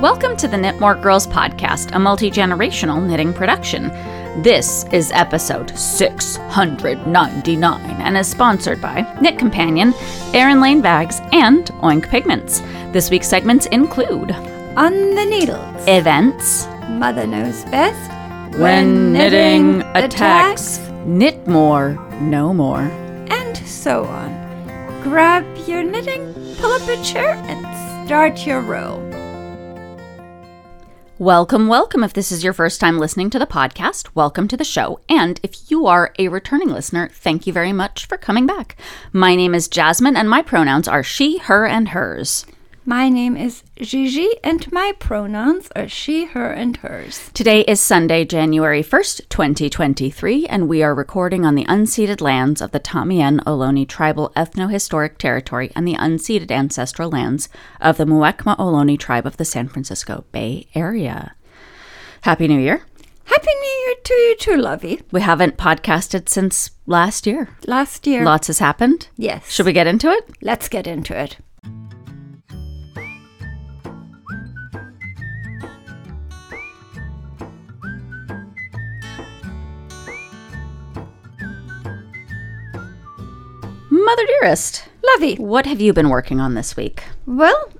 Welcome to the Knitmore Girls podcast, a multi generational knitting production. This is episode 699 and is sponsored by Knit Companion, Erin Lane Bags, and Oink Pigments. This week's segments include On the needles. events, Mother knows best. when knitting attacks, knit more, no more. And so on. Grab your knitting, pull up a chair, and start your row. Welcome, welcome. If this is your first time listening to the podcast, welcome to the show. And if you are a returning listener, thank you very much for coming back. My name is Jasmine, and my pronouns are she, her, and hers. My name is Gigi, and my pronouns are she, her, and hers. Today is Sunday, January 1st, 2023, and we are recording on the unceded lands of the Tamian Ohlone Tribal Ethno-Historic Territory and the unceded ancestral lands of the Muwekma Ohlone Tribe of the San Francisco Bay Area. Happy New Year. Happy New Year to you too, Lovey. We haven't podcasted since last year. Last year. Lots has happened. yes. Should we get into it? Let's get into it. Mother dearest, Lovey. what have you been working on this week? Well,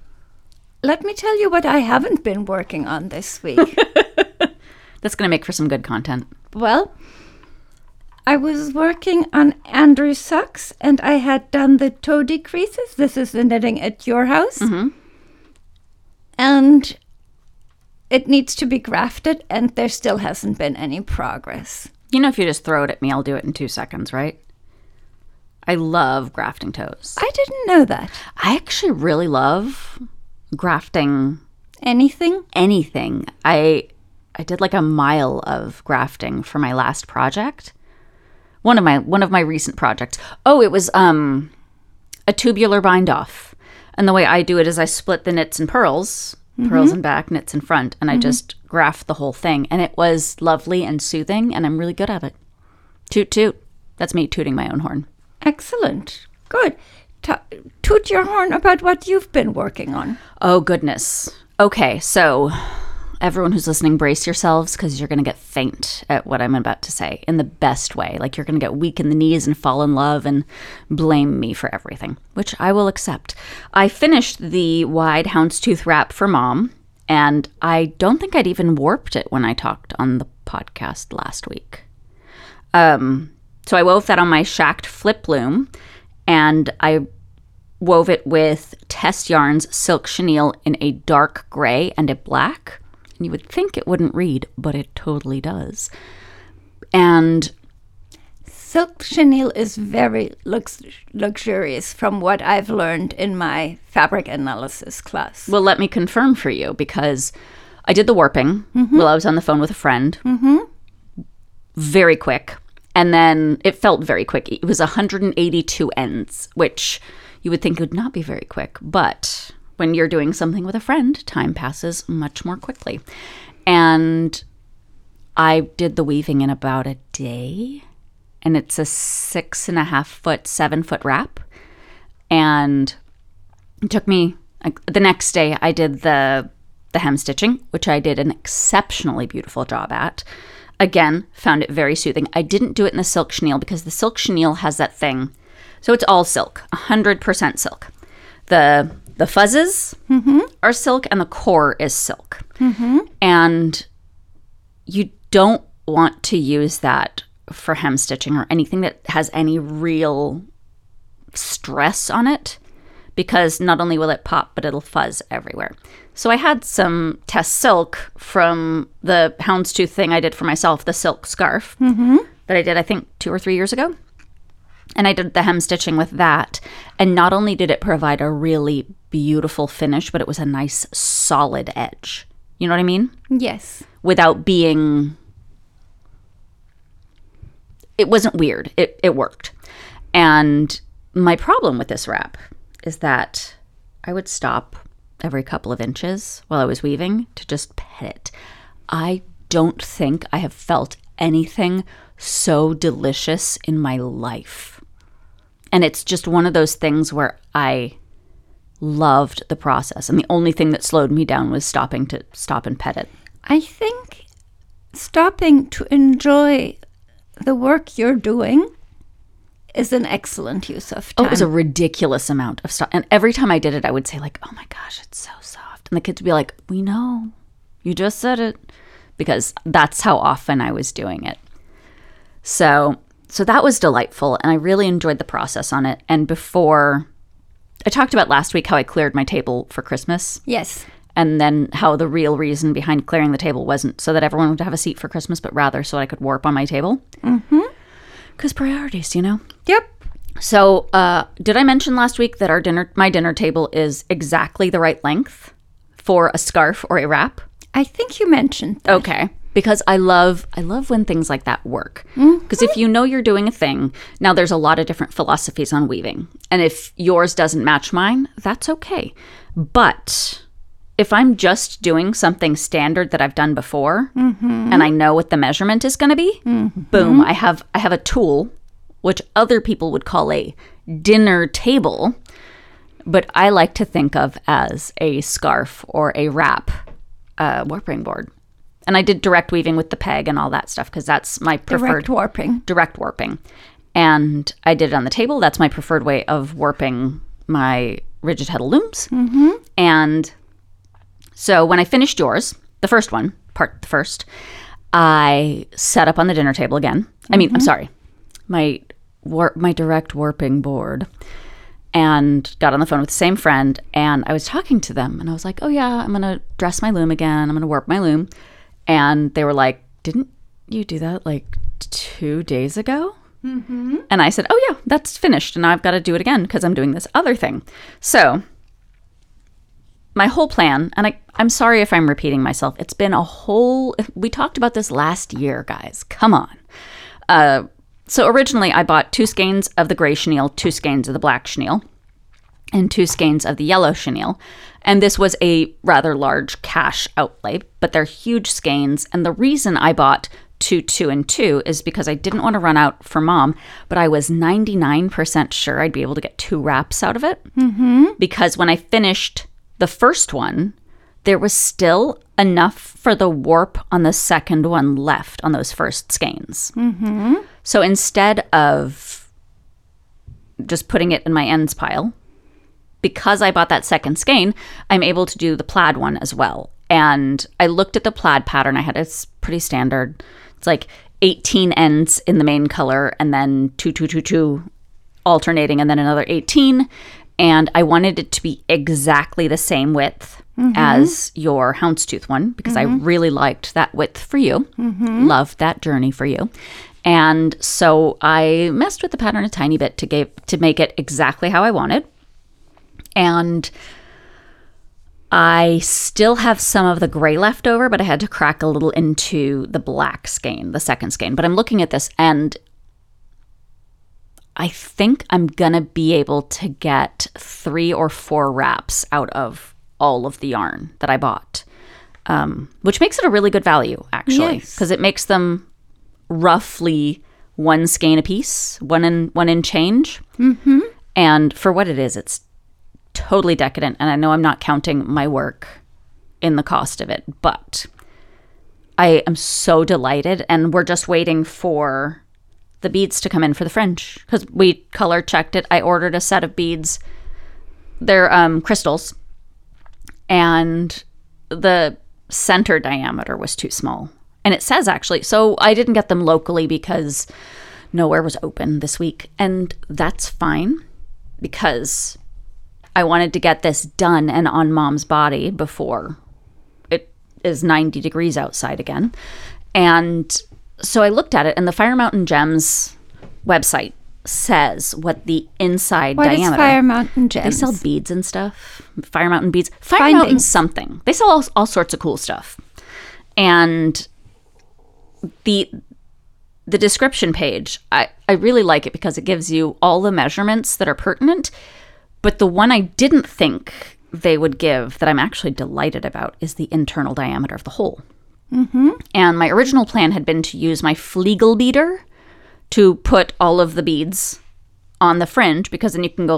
let me tell you what I haven't been working on this week. That's going to make for some good content. Well, I was working on Andrew socks and I had done the toe decreases. This is the knitting at your house. Mm-hmm. And it needs to be grafted, and there still hasn't been any progress. You know, if you just throw it at me, I'll do it in two seconds, right? I love grafting toes. I didn't know that. I actually really love grafting Anything? anything. I I did like a mile of grafting for my last project. One of my one of my recent projects. Oh, it was um a tubular bind off. And the way I do it is I split the knits and pearls, pearls in back, knits in front, and I just graft the whole thing. And it was lovely and soothing, and I'm really good at it. Toot toot. That's me tooting my own horn. Excellent. Good. Toot your horn about what you've been working on. Oh, goodness. Okay, so everyone who's listening, brace yourselves because you're going to get faint at what I'm about to say in the best way. Like you're going to get weak in the knees and fall in love and blame me for everything, which I will accept. I finished the wide houndstooth wrap for mom, and I don't think I'd even warped it when I talked on the podcast last week. Um, so I wove that on my Schacht flip loom, and I wove it with Tess Yarns Silk Chenille in a dark gray and a black. And you would think it wouldn't read, but it totally does. And Silk chenille is very lux- luxurious from what I've learned in my fabric analysis class. well, let me confirm for you because I did the warping while I was on the phone with a friend. Mm-hmm. Very quick. And then it felt very quick. It was 182 ends, which you would think would not be very quick. But when you're doing something with a friend, time passes much more quickly. And I did the weaving in about a day. And it's a six and a half foot, seven foot wrap. And it took me the next day I did the the hem stitching, which I did an exceptionally beautiful job at. Again, found it very soothing. I didn't do it in the silk chenille because the silk chenille has that thing. So it's all silk, 100% silk. The the fuzzes mm-hmm. are silk and the core is silk. Mm-hmm. And you don't want to use that for hem stitching or anything that has any real stress on it because not only will it pop, but it'll fuzz everywhere. So I had some Tess silk from the houndstooth thing I did for myself, the silk scarf mm-hmm. that I did, I think, two or three years ago. And I did the hem stitching with that. And not only did it provide a really beautiful finish, but it was a nice solid edge. You know what I mean? Yes. Without being. It wasn't weird. It, it worked. And my problem with this wrap is that I would stop every couple of inches while I was weaving to just pet it. I don't think I have felt anything so delicious in my life. And it's just one of those things where I loved the process. And the only thing that slowed me down was stopping to stop and pet it. I think stopping to enjoy the work you're doing is an excellent use of time. Oh, it was a ridiculous amount of stuff. And every time I did it, I would say, like, oh my gosh, it's so soft. And the kids would be like, we know. You just said it. Because that's how often I was doing it. So so that was delightful and I really enjoyed the process on it. And before I talked about last week how I cleared my table for Christmas yes. and then how the real reason behind clearing the table wasn't so that everyone would have a seat for Christmas, but rather so I could warp on my table. Mm-hmm. Because priorities, you know. Yep. So, uh, did I mention last week that our dinner, my dinner table, is exactly the right length for a scarf or a wrap? I think you mentioned that. Okay. Because I love I love when things like that work. Because if you know you're doing a thing, now there's a lot of different philosophies on weaving. And if yours doesn't match mine, that's okay. But if I'm just doing something standard that I've done before and I know what the measurement is going to be, boom, I have I have a tool which other people would call a dinner table, but I like to think of as a scarf or a wrap uh, warping board. And I did direct weaving with the peg and all that stuff because that's my preferred Direct warping. direct warping. And I did it on the table. That's my preferred way of warping my rigid heddle looms. Mm-hmm. And so when I finished yours, the first one, part the first, I set up on the dinner table again. I mean, I'm sorry, my warp, my direct warping board, and got on the phone with the same friend. And I was talking to them, and I was like, "Oh yeah, I'm gonna dress my loom again. I'm gonna warp my loom." And they were like, "Didn't you do that like two days ago?" Mm-hmm. And I said, "Oh yeah, that's finished, and I've got to do it again because I'm doing this other thing." So my whole plan, and I, I'm sorry if I'm repeating myself, it's been a whole, we talked about this last year, guys. Come on. Uh, so originally, I bought two skeins of the gray chenille, two skeins of the black chenille, and two skeins of the yellow chenille. And this was a rather large cash outlay, but they're huge skeins. And the reason I bought two, two, and two is because I didn't want to run out for mom, but I was 99% sure I'd be able to get two wraps out of it. Mm-hmm. Because when I finished the first one, there was still enough for the warp on the second one left on those first skeins. Mm-hmm. So instead of just putting it in my ends pile, because I bought that second skein, I'm able to do the plaid one as well. And I looked at the plaid pattern. I had it's pretty standard. It's like 18 ends in the main color and then two, two, two, two alternating and then another 18. And I wanted it to be exactly the same width mm-hmm. as your houndstooth one because I mm-hmm. really liked that width for you. Mm-hmm. Loved that journey for you. And so I messed with the pattern a tiny bit to give to make it exactly how I wanted. And I still have some of the gray left over, but I had to crack a little into the black skein, the second skein. But I'm looking at this and I think I'm gonna be able to get three or four wraps out of all of the yarn that I bought, um, which makes it a really good value actually, Yes. because it makes them roughly one skein a piece, one in one in change. Mm-hmm. And for what it is, it's totally decadent. And I know I'm not counting my work in the cost of it, but I am so delighted. And we're just waiting for the beads to come in for the fringe because we color checked it. I ordered a set of beads. They're um, crystals, and the center diameter was too small. And it says actually, so I didn't get them locally because nowhere was open this week. And that's fine because I wanted to get this done and on mom's body before it is 90 degrees outside again. And so I looked at it, and the Fire Mountain Gems website says what the inside diameter What is. Fire Mountain Gems? They sell beads and stuff. Fire Mountain beads. Fire Findings. Mountain something. They sell all, all sorts of cool stuff. And the the description page, I, I really like it because it gives you all the measurements that are pertinent. But the one I didn't think they would give that I'm actually delighted about is the internal diameter of the hole. Mm-hmm. And my original plan had been to use my Fleegle beader to put all of the beads on the fringe because then you can go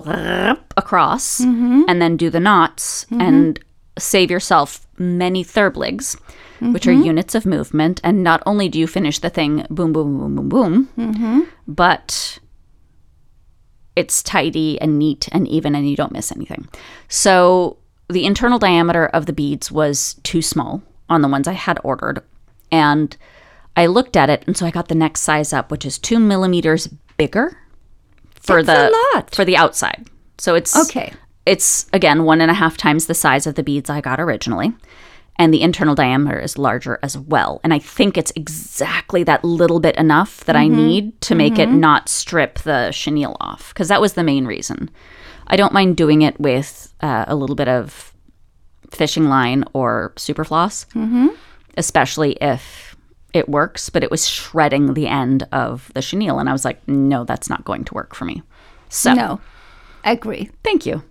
across and then do the knots and save yourself many therbligs, which are units of movement. And not only do you finish the thing boom, boom, boom, boom, boom, but it's tidy and neat and even and you don't miss anything. So the internal diameter of the beads was too small on the ones I had ordered. And I looked at it and so I got the next size up, which is two millimeters bigger for That's the for the outside. So it's Okay. It's again one and a half times the size of the beads I got originally. And the internal diameter is larger as well. And I think it's exactly that little bit enough that I need to make it not strip the chenille off. Because that was the main reason. I don't mind doing it with uh, a little bit of fishing line or super floss, mm-hmm. especially if it works. But it was shredding the end of the chenille. And I was like, no, that's not going to work for me. So No, I agree. Thank you.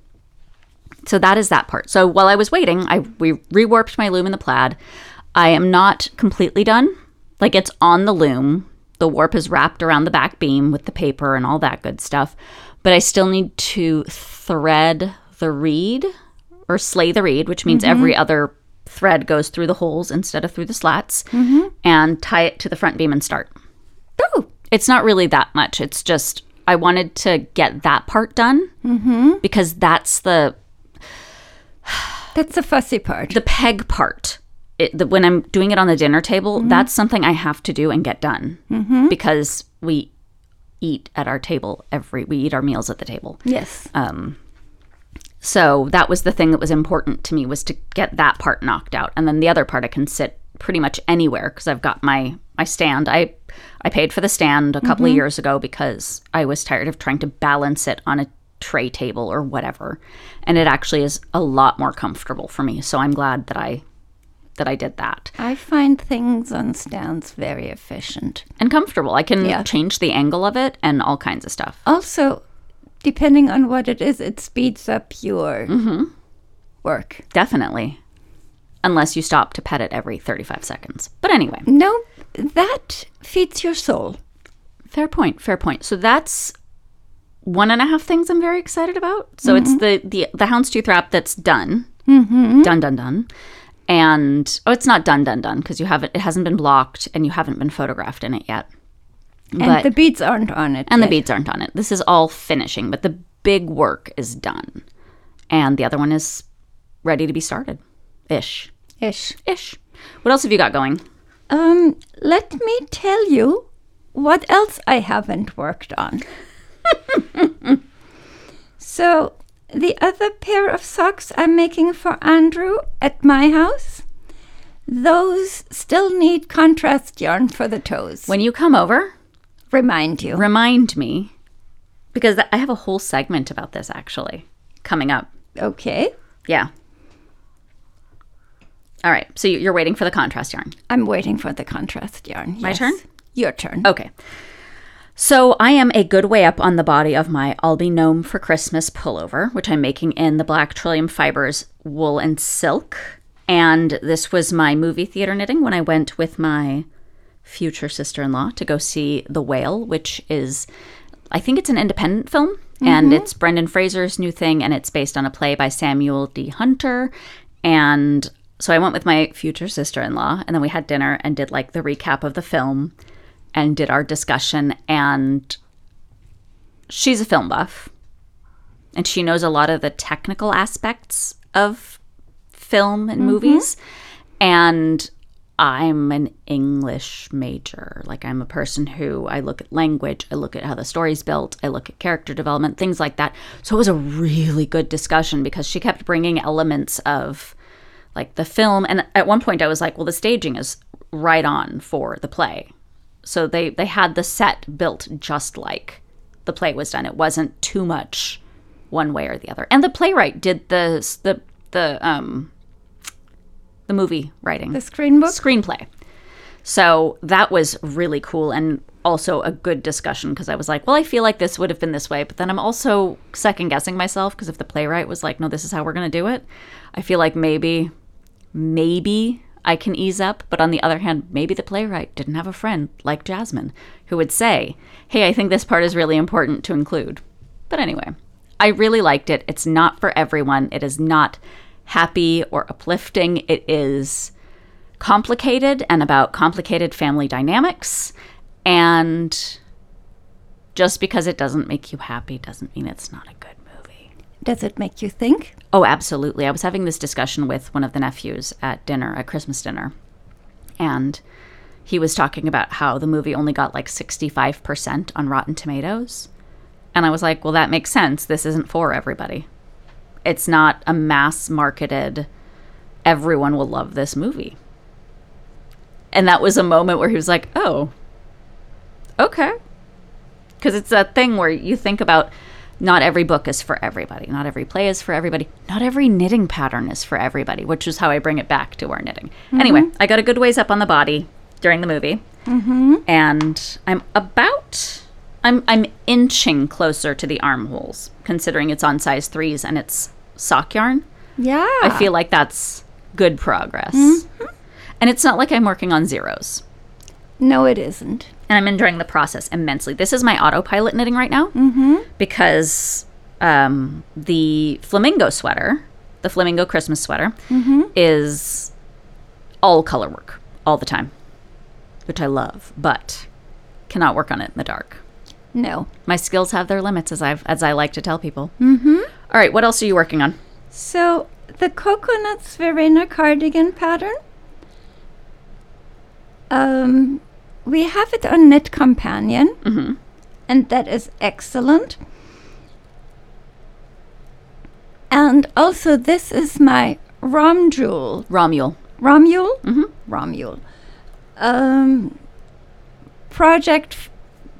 So that is that part. So while I was waiting, I we rewarped my loom in the plaid. I am not completely done. Like it's on the loom. The warp is wrapped around the back beam with the paper and all that good stuff. But I still need to thread the reed or slay the reed, which means every mm-hmm. other thread goes through the holes instead of through the slats, mm-hmm. and tie it to the front beam and start. Oh, It's not really that much. It's just I wanted to get that part done mm-hmm. because that's the that's the fussy part. the peg part. It, the, when I'm doing it on the dinner table, that's something I have to do and get done because we eat at our table every. We eat our meals at the table. yes. Um, So that was the thing that was important to me was to get that part knocked out, and then the other part I can sit pretty much anywhere because I've got my my stand. I I paid for the stand a couple of mm-hmm. years ago because I was tired of trying to balance it on a tray table or whatever, and it actually is a lot more comfortable for me. So I'm glad that I that I did that I find things on stands very efficient. and comfortable. I can Yeah. change the angle of it and all kinds of stuff. Also, depending on what it is, it speeds up your work. Definitely. Unless you stop to pet it every 35 seconds. But anyway. No, that feeds your soul. Fair point. Fair point. So that's one and a half things I'm very excited about. So it's the the the houndstooth wrap that's done, mm-hmm. done, done, done, and oh, it's not done, done, done because you haven't. It hasn't been blocked and you haven't been photographed in it yet. And But the beads aren't on it. and the yet. beads aren't on it. This is all finishing, but the big work is done, and the other one is ready to be started, ish, Ish. ish. What else have you got going? Um, let me tell you what else I haven't worked on. so, the other pair of socks I'm making for Andrew at my house, those still need contrast yarn for the toes. When you come over, Remind you. remind me because I have a whole segment about this actually coming up. Okay. Yeah. All right. So you- you're waiting for the contrast yarn. I'm waiting for the contrast yarn. My yes. turn? Your turn. Okay. So I am a good way up on the body of my I'll be gnome for Christmas pullover, which I'm making in the Black Trillium Fibers wool and silk. And this was my movie theater knitting when I went with my future sister-in-law to go see The Whale, which is I think it's an independent film and mm-hmm. it's Brendan Fraser's new thing and it's based on a play by Samuel D. Hunter. And so I went with my future sister-in-law and then we had dinner and did like the recap of the film and did our discussion. And she's a film buff and she knows a lot of the technical aspects of film and mm-hmm. movies. And I'm an English major. Like I'm a person who I look at language, I look at how the story's built, I look at character development, things like that. So it was a really good discussion because she kept bringing elements of like the film and at one point I was like, well the staging is right on for the play. So they they had the set built just like the play was done. It wasn't too much one way or the other. And the playwright did the the the um the movie writing The screen book? screenplay. So that was really cool and also a good discussion because I was like, well, I feel like this would have been this way, but then I'm also second guessing myself because if the playwright was like, no, this is how we're going to do it, I feel like maybe, maybe I can ease up. But on the other hand, maybe the playwright didn't have a friend like Jasmine who would say, hey, I think this part is really important to include. But anyway, I really liked it. It's not for everyone. It is not happy or uplifting. It is complicated and about complicated family dynamics. And just because it doesn't make you happy doesn't mean it's not a good movie. Does it make you think? Oh, absolutely. I was having this discussion with one of the nephews at dinner, at Christmas dinner. And he was talking about how the movie only got like 65% on Rotten Tomatoes. And I was like, well, that makes sense. This isn't for everybody. It's not a mass marketed, everyone will love this movie. And that was a moment where he was like, oh, okay. Because it's that thing where you think about not every book is for everybody, not every play is for everybody, not every knitting pattern is for everybody, which is how I bring it back to our knitting. Mm-hmm. Anyway, I got a good ways up on the body during the movie, mm-hmm. and I'm about. I'm, I'm inching closer to the armholes, considering it's on size threes and it's sock yarn. Yeah. I feel like that's good progress. And it's not like I'm working on zeros. No, it isn't. And I'm enjoying the process immensely. This is my autopilot knitting right now mm-hmm. because um, the flamingo sweater, the flamingo Christmas sweater, is all color work all the time, which I love, but cannot work on it in the dark. No. My skills have their limits, as I as I like to tell people. Mm-hmm. All right, what else are you working on? So the Coco Knits Verena cardigan pattern. Um, we have it on Knit Companion, Mm-hmm. and that is excellent. And also, this is my Romjule, Romule. Romule, Mhm. Romule, um, project f-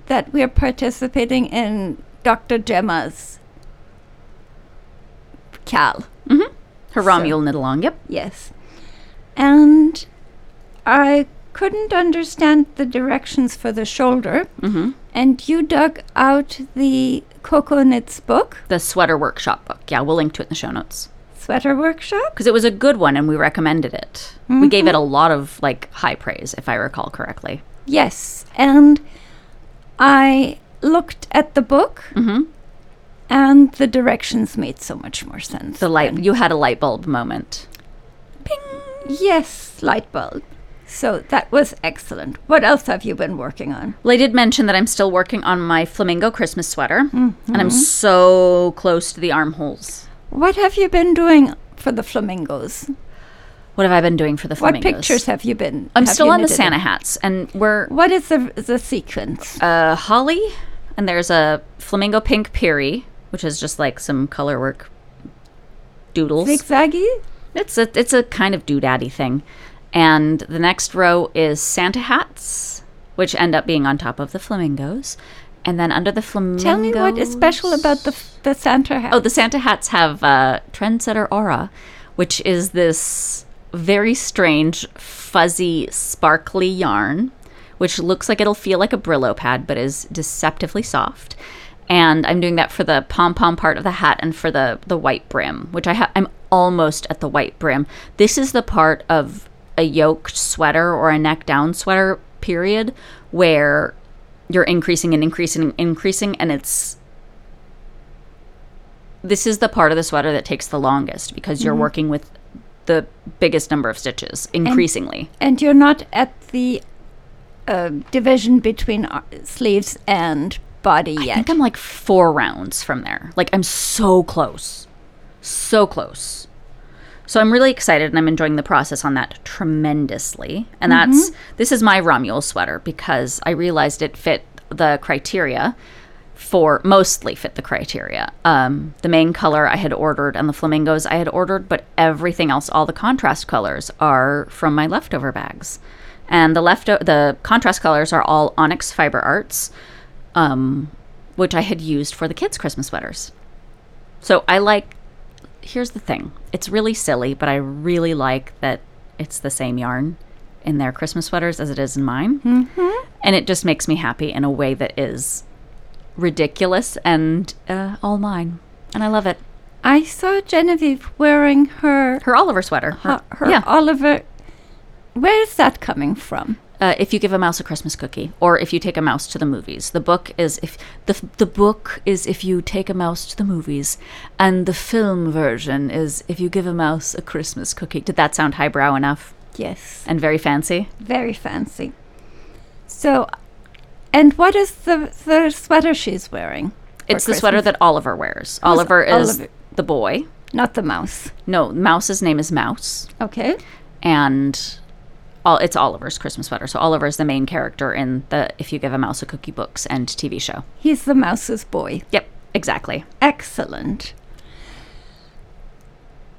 that we're participating in. Dr. Gemma's Cal. Her Romule knit along. Yep. Yes. And I couldn't understand the directions for the shoulder. Mm-hmm. And you dug out the Coco Knits book, The sweater workshop book. Yeah, we'll link to it in the show notes Sweater Workshop. because it was a good one and we recommended it. We gave it a lot of like high praise, if I recall correctly. Yes. And I looked at the book, Mm-hmm. And the directions made so much more sense. The light. You had a light bulb moment. Ping! Yes, light bulb. So that was excellent. What else have you been working on? Well, I did mention that I'm still working on my flamingo Christmas sweater, and I'm so close to the armholes. What have you been doing for the flamingos? What have I been doing for the flamingos? What pictures have you been? I'm still on the? Santa hats, and we're What is the the sequence? uh, holly, and there's a flamingo pink peerie, which is just like some color work doodles. Zigzaggy? It's a it's a kind of doodaddy thing, and the next row is Santa hats, which end up being on top of the flamingos, and then under the flamingos. Tell me what is special about the the Santa hat. Oh, the Santa hats have uh, Trendsetter Aura, which is this very strange, fuzzy, sparkly yarn, which looks like it'll feel like a Brillo pad, but is deceptively soft. And I'm doing that for the pom pom part of the hat and for the the white brim, which I ha- I'm almost at the white brim. This is the part of a yoked sweater or a neck down sweater period where you're increasing and increasing and increasing, and it's this is the part of the sweater that takes the longest because you're working with the biggest number of stitches increasingly. and you're not at the uh, division between sleeves and body I think I'm like four rounds from there. Like I'm so close. So close. So I'm really excited and I'm enjoying the process on that tremendously. And that's this is my Romulo sweater because I realized it fit the criteria for mostly fit the criteria. Um, the main color I had ordered and the flamingos I had ordered, but everything else, all the contrast colors are from my leftover bags. And the left the contrast colors are all Onyx Fiber Arts, um, which I had used for the kids' Christmas sweaters. So I like. Here's the thing: it's really silly, but I really like that it's the same yarn in their Christmas sweaters as it is in mine, mm-hmm. and it just makes me happy in a way that is ridiculous and uh, all mine, and I love it. I saw Genevieve wearing her Her Oliver sweater, her, her yeah, Oliver. Where is that coming from? Uh, if you give a mouse a Christmas cookie, or if you take a mouse to the movies. The book is if the the book is if you take a mouse to the movies, and the film version is if you give a mouse a Christmas cookie. Did that sound highbrow enough Yes. and very fancy? Very fancy. So, and what is the the sweater she's wearing? It's the sweater that Oliver wears. Oliver is Oliver? the boy. Not the mouse. No, Mouse's name is Mouse, Okay. and all it's Oliver's Christmas sweater. So Oliver is the main character in the If You Give a Mouse a Cookie books and TV show. He's the mouse's boy. Yep, exactly. Excellent.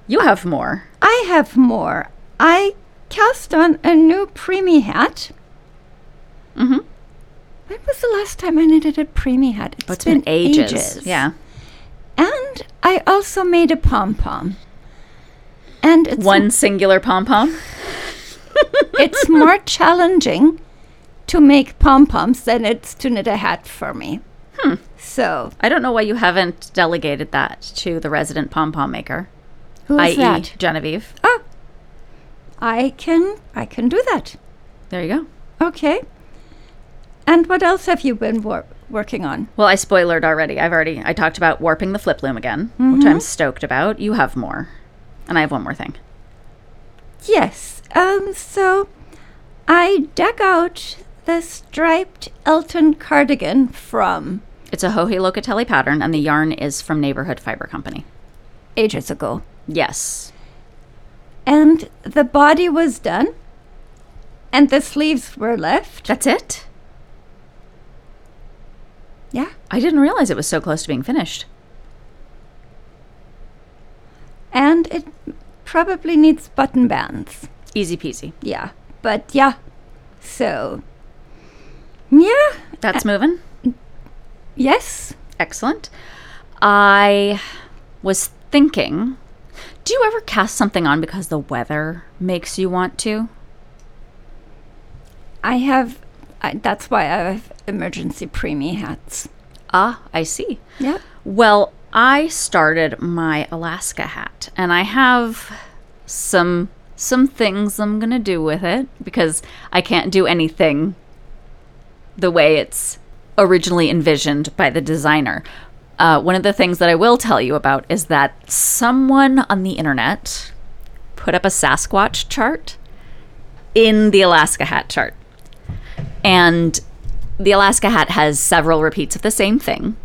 You have more. I have more. I cast on a new preemie hat. Mm-hmm. When was the last time I knitted a preemie hat? Oh, it's been, ages. Yeah. And I also made a pom pom. And it's One singular pom pom. it's more challenging to make pom poms than it's to knit a hat for me. Hmm. So I don't know why you haven't delegated that to the resident pom pom maker, who's i.e., that? Genevieve. Oh, I can I can do that. There you go. Okay. And what else have you been wor- working on? Well, I spoilered already. I've already I talked about warping the flip loom again, which I'm stoked about. You have more, and I have one more thing. Yes. Um. So, I dug out the striped Elton cardigan from It's a Joji Locatelli pattern, and the yarn is from Neighborhood Fiber Company. ages ago, Yes. and the body was done, and the sleeves were left. That's it? Yeah. I didn't realize it was so close to being finished. And it probably needs button bands. Easy peasy. Yeah. But yeah. So. Yeah. That's moving. Yes. Excellent. I was thinking do you ever cast something on because the weather makes you want to? I have. I, that's why I have emergency preemie hats. Ah, I see. Yeah. Well, I started my Alaska hat and I have some some things I'm going to do with it because I can't do anything the way it's originally envisioned by the designer. Uh, one of the things that I will tell you about is that someone on the internet put up a Sasquatch chart in the Alaska hat chart. And the Alaska hat has several repeats of the same thing.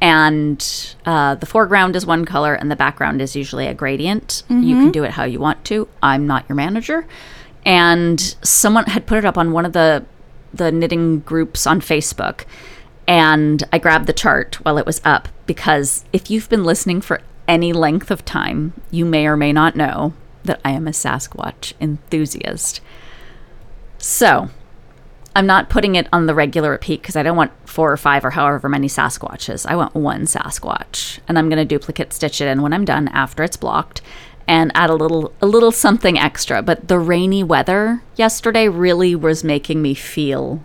And uh, the foreground is one color and the background is usually a gradient. You can do it how you want to. I'm not your manager. And someone had put it up on one of the the knitting groups on Facebook. And I grabbed the chart while it was up because if you've been listening for any length of time, you may or may not know that I am a Sasquatch enthusiast. So, I'm not putting it on the regular repeat because I don't want four or five or however many Sasquatches. I want one Sasquatch, and I'm going to duplicate stitch it in when I'm done after it's blocked, and add a little a little something extra. But the rainy weather yesterday really was making me feel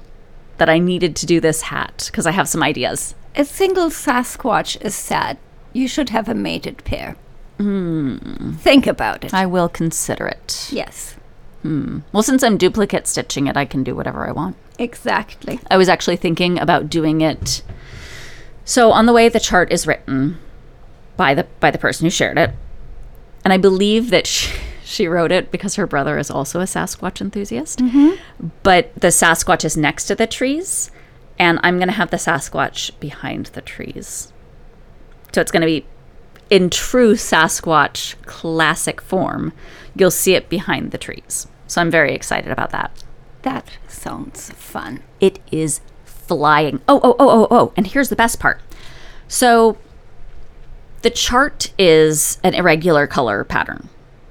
that I needed to do this hat because I have some ideas. A single Sasquatch is sad. You should have a mated pair. Hmm. Think about it. I will consider it. yes. Hmm. Well, since I'm duplicate stitching it, I can do whatever I want. Exactly. I was actually thinking about doing it. So on the way the chart is written by the by the person who shared it, and I believe that she, she wrote it because her brother is also a Sasquatch enthusiast. Mm-hmm. But the Sasquatch is next to the trees, and I'm gonna have the Sasquatch behind the trees. So it's gonna be in true Sasquatch classic form. You'll see it behind the trees. So I'm very excited about that. That sounds fun. It is flying. Oh, oh, oh, oh, oh. And here's the best part. So the chart is an irregular color pattern.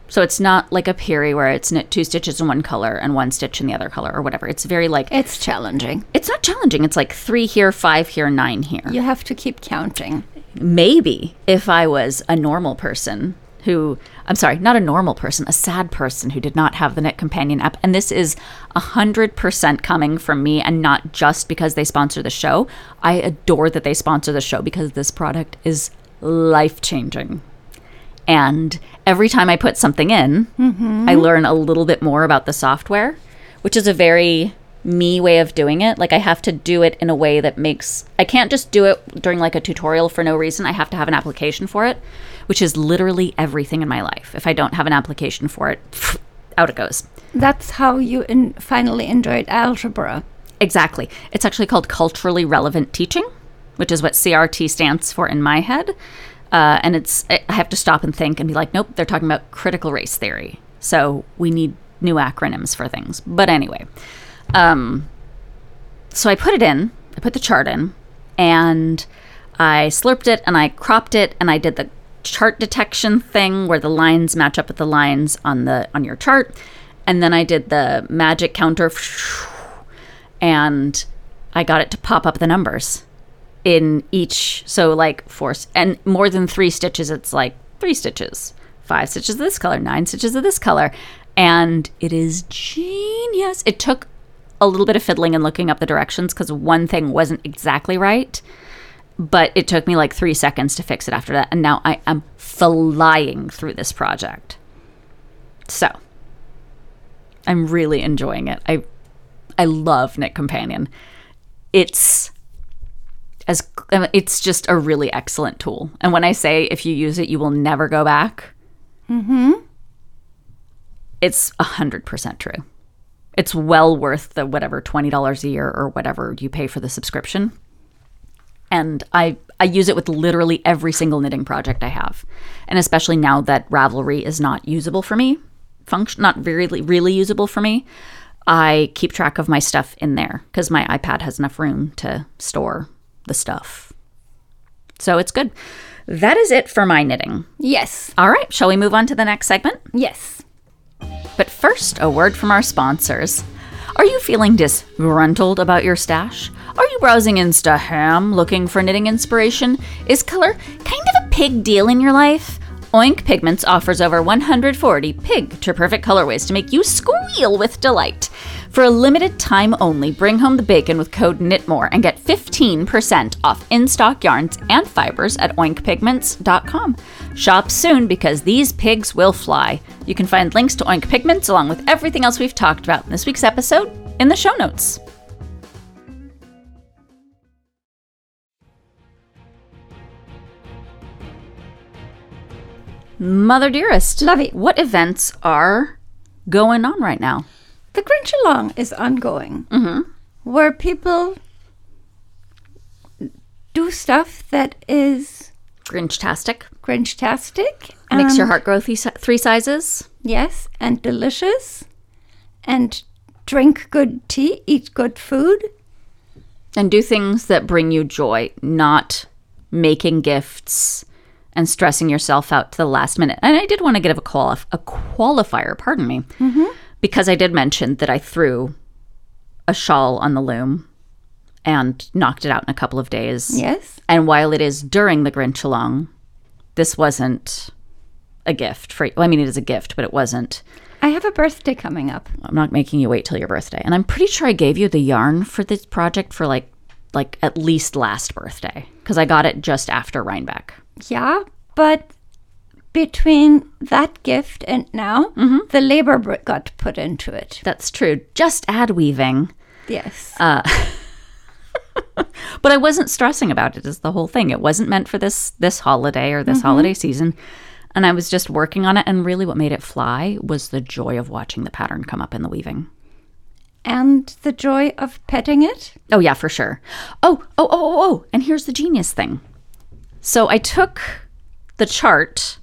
So it's not like a Peerie where it's knit two stitches in one color and one stitch in the other color or whatever. It's very like, It's challenging. it's not challenging. It's like three here, five here, nine here. You have to keep counting. Maybe if I was a normal person who, I'm sorry, not a normal person, a sad person who did not have the Knit Companion app. And this is 100% coming from me and not just because they sponsor the show. I adore that they sponsor the show because this product is life changing. And every time I put something in, mm-hmm. I learn a little bit more about the software, which is a very me way of doing it. Like I have to do it in a way that makes I can't just do it during like a tutorial for no reason. I have to have an application for it, which is literally everything in my life. If I don't have an application for it, out it goes. That's how you in- finally enjoyed algebra. Exactly. It's actually called culturally relevant teaching, which is what CRT stands for in my head. Uh, and it's I have to stop and think and be like, nope, they're talking about critical race theory. So we need new acronyms for things. But anyway, um, so I put it in. I put the chart in, and I slurped it and I cropped it and I did the chart detection thing where the lines match up with the lines on the on your chart, and then I did the magic counter and I got it to pop up the numbers in each. So, like, four, and more than three stitches, it's like three stitches, five stitches of this color, nine stitches of this color. And it is genius. It took a little bit of fiddling and looking up the directions because one thing wasn't exactly right. But it took me like three seconds to fix it after that. And now I am flying through this project. So, I'm really enjoying it. I I love Knit Companion. It's as it's just a really excellent tool. And when I say if you use it, you will never go back. Mm-hmm. It's a hundred percent true. It's well worth the whatever twenty dollars a year or whatever you pay for the subscription. And I I use it with literally every single knitting project I have, and especially now that Ravelry is not usable for me, function not really really usable for me. I keep track of my stuff in there because my iPad has enough room to store the stuff. So it's good. That is it for my knitting. Yes. All right, shall we move on to the next segment? Yes. But first, a word from our sponsors. Are you feeling disgruntled about your stash? Are you browsing Instaham looking for knitting inspiration? Is color kind of a pig deal in your life? Oink Pigments offers over 140 pig to perfect colorways to make you squeal with delight. For a limited time only, bring home the bacon with code KNITMORE and get 15% off in stock yarns and fibers at oinkpigments.com. Shop soon because these pigs will fly. You can find links to Oink Pigments along with everything else we've talked about in this week's episode in the show notes. Mother dearest, Lovey. what events are going on right now? The Grinch Along is ongoing, mm-hmm. where people do stuff that is Grinch-tastic. Grinch-tastic. Makes your um, heart grow three, three sizes. Yes, and delicious. And drink good tea, eat good food. and do things that bring you joy, not making gifts and stressing yourself out to the last minute. And I did want to give a qualif- a qualifier, pardon me, mm-hmm. Because I did mention that I threw a shawl on the loom and knocked it out in a couple of days. Yes. And while it is during the Grinch along, this wasn't a gift for well, I mean it is a gift, but it wasn't I have a birthday coming up. I'm not making you wait till your birthday. And I'm pretty sure I gave you the yarn for this project for like like at least last birthday because I got it just after Rhinebeck. Yeah, but between that gift and now, mm-hmm. the labor got put into it. That's true. Just add weaving. Yes. Uh, but I wasn't stressing about it is the whole thing. It wasn't meant for this this holiday or this mm-hmm. holiday season. And I was just working on it and really what made it fly was the joy of watching the pattern come up in the weaving. and the joy of petting it. Oh yeah, for sure. Oh, oh, oh, oh, oh. And here's the genius thing. So I took the chart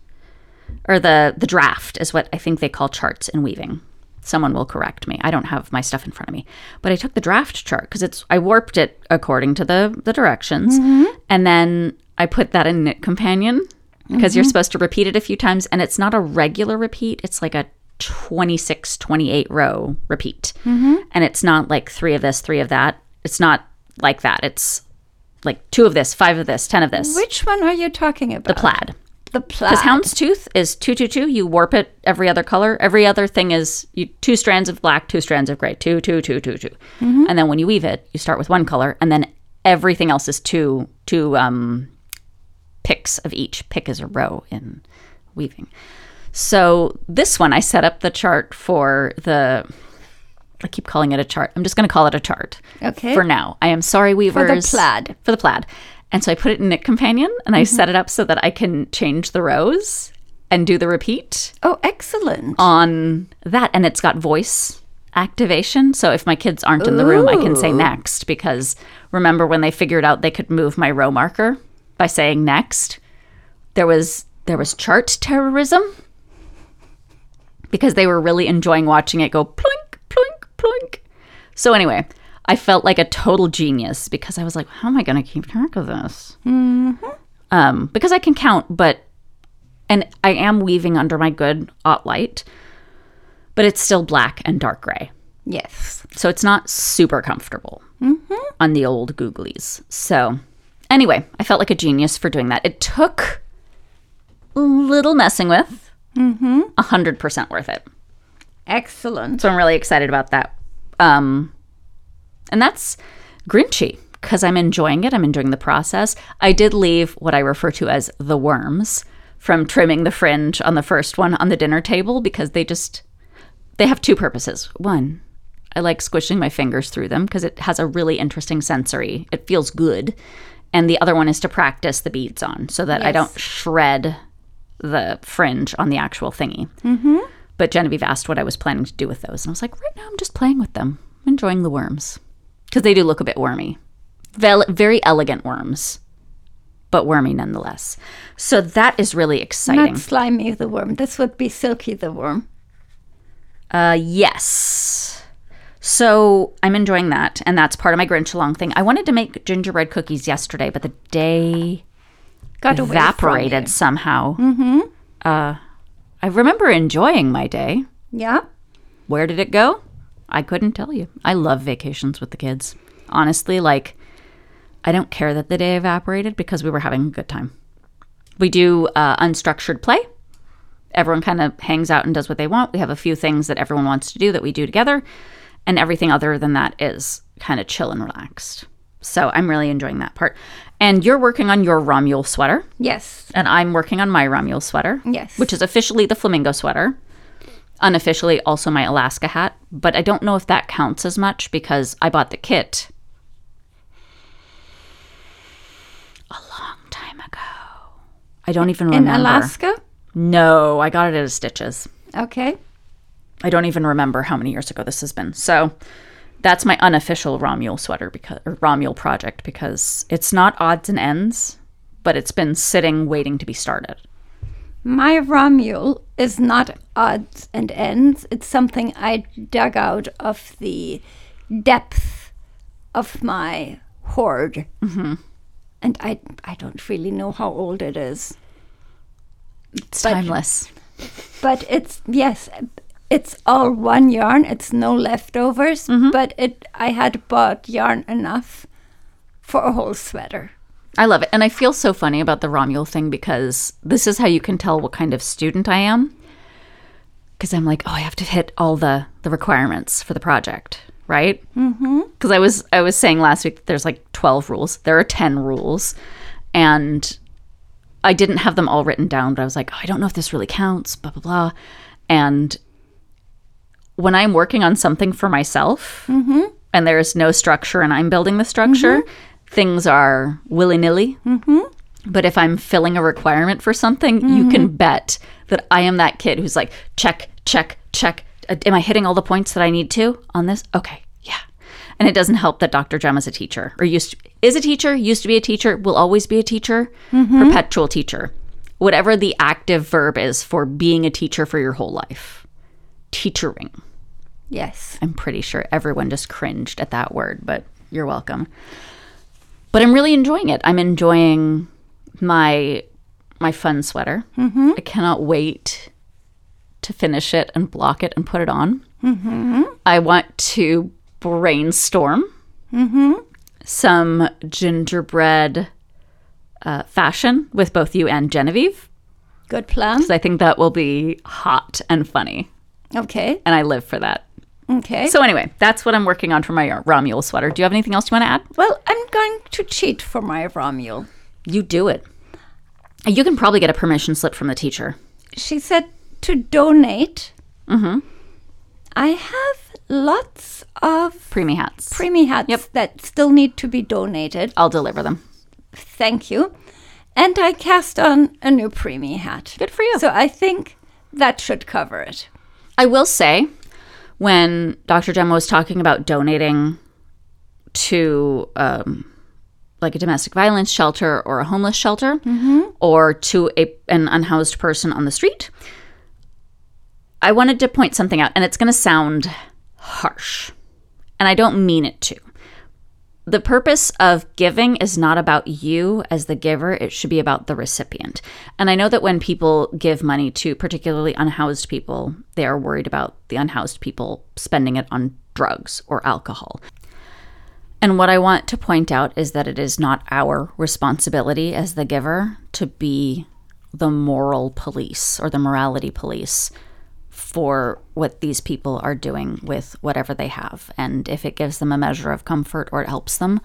or the the draft is what I think they call charts in weaving. Someone will correct me. I don't have my stuff in front of me. But I took the draft chart because it's I warped it according to the the directions mm-hmm. and then I put that in Knit Companion because you're mm-hmm. supposed to repeat it a few times and it's not a regular repeat. It's like a 26 28 row repeat. Mm-hmm. And it's not like 3 of this, 3 of that. It's not like that. It's like 2 of this, 5 of this, 10 of this. Which one are you talking about? the plaid. The plaid. Because houndstooth is two two two. You warp it every other color. Every other thing is you two strands of black, two strands of gray, two two two two two. And then when you weave it, you start with one color, and then everything else is two two um, picks of each. Pick is a row in weaving. So this one, I set up the chart for the I keep calling it a chart. I'm just going to call it a chart Okay. for now. I am sorry, Weavers. For the plaid. For the plaid. And so I put it in Knit Companion and I mm-hmm. set it up so that I can change the rows and do the repeat oh, excellent. on that. And it's got voice activation. So if my kids aren't in the room, I can say next because remember when they figured out they could move my row marker by saying next? There was there was chart terrorism because they were really enjoying watching it go plunk, plunk, plunk. So anyway, I felt like a total genius because I was like, how am I going to keep track of this? Um, because I can count, but and I am weaving under my good OttLite, but it's still black and dark gray. yes. So it's not super comfortable on the old googlies. So anyway, I felt like a genius for doing that. It took a little messing with. Mm-hmm. 100% worth it. Excellent. So I'm really excited about that. Um, and that's Grinchy because I'm enjoying it. I'm enjoying the process. I did leave what I refer to as the worms from trimming the fringe on the first one on the dinner table because they just they have two purposes. One, I like squishing my fingers through them because it has a really interesting sensory. It feels good. And the other one is to practice the beads on so that I don't shred the fringe on the actual thingy. Mm-hmm. But Genevieve asked what I was planning to do with those. And I was like, right now I'm just playing with them, I'm enjoying the worms. Because they do look a bit wormy. Very elegant worms, but wormy nonetheless. So that is really exciting. Not slimy the worm. This would be silky the worm. Uh, yes. So I'm enjoying that, and that's part of my Grinch along thing. I wanted to make gingerbread cookies yesterday, but the day Got evaporated somehow. Mm-hmm. Uh, I remember enjoying my day. Yeah. Where did it go? I couldn't tell you. I love vacations with the kids. Honestly, like, I don't care that the day evaporated because we were having a good time. We do uh, unstructured play. Everyone kind of hangs out and does what they want. We have a few things that everyone wants to do that we do together, and everything other than that is kind of chill and relaxed. So I'm really enjoying that part. And you're working on your Romulo sweater, Yes. and I'm working on my Romulo sweater. Yes. Which is officially the flamingo sweater. Unofficially, also my Alaska hat. But I don't know if that counts as much because I bought the kit a long time ago. I don't even remember. In. Alaska? No, I got it at a Stitches. Okay. I don't even remember how many years ago this has been. So that's my unofficial Romulo sweater because or Romulo project because it's not odds and ends, but it's been sitting waiting to be started. My Romule is not odds and ends. It's something I dug out of the depth of my hoard. Mm-hmm. And I, I don't really know how old it is. It's But- timeless. But it's, yes, it's all one yarn. It's no leftovers. But it, I had bought yarn enough for a whole sweater. I love it. And I feel so funny about the Romulo thing because this is how you can tell what kind of student I am. Because I'm like, oh, I have to hit all the, the requirements for the project, right? Mm-hmm. Because I was I was saying last week that there's like 12 rules. There are 10 rules, and I didn't have them all written down. But I was like, oh, I don't know if this really counts. Blah blah blah. And when I'm working on something for myself, and there's no structure, and I'm building the structure, things are willy nilly. Mm-hmm. But if I'm filling a requirement for something, you can mm-hmm. bet that I am that kid who's like, check, check, check. Uh, Am I hitting all the points that I need to on this? Okay, yeah. And it doesn't help that Dr. Jem is a teacher, or used to, is a teacher, used to be a teacher, will always be a teacher, mm-hmm. perpetual teacher. Whatever the active verb is for being a teacher for your whole life. Teachering. Yes. I'm pretty sure everyone just cringed at that word, but you're welcome. But I'm really enjoying it. I'm enjoying my my fun sweater. Mm-hmm. I cannot wait to finish it and block it and put it on. Mm-hmm. I want to brainstorm some gingerbread uh, fashion with both you and Genevieve. Good plan. 'cause I think that will be hot and funny, Okay. and I live for that. Okay. So anyway, that's what I'm working on for my Romulo sweater. Do you have anything else you want to add? well, I'm going to cheat for my Romule. You do it. You can probably get a permission slip from the teacher. She said to donate. Mm-hmm. I have lots of Preemie hats. preemie hats Yep. that still need to be donated. I'll deliver them. Thank you. And I cast on a new preemie hat. Good for you. So I think that should cover it. I will say, when Dr. Gemma was talking about donating to um, like a domestic violence shelter or a homeless shelter or to a, an unhoused person on the street, I wanted to point something out, and it's going to sound harsh, and I don't mean it to. The purpose of giving is not about you as the giver, it should be about the recipient. And I know that when people give money to particularly unhoused people, they are worried about the unhoused people spending it on drugs or alcohol. And what I want to point out is that it is not our responsibility as the giver to be the moral police or the morality police for what these people are doing with whatever they have. And if it gives them a measure of comfort or it helps them,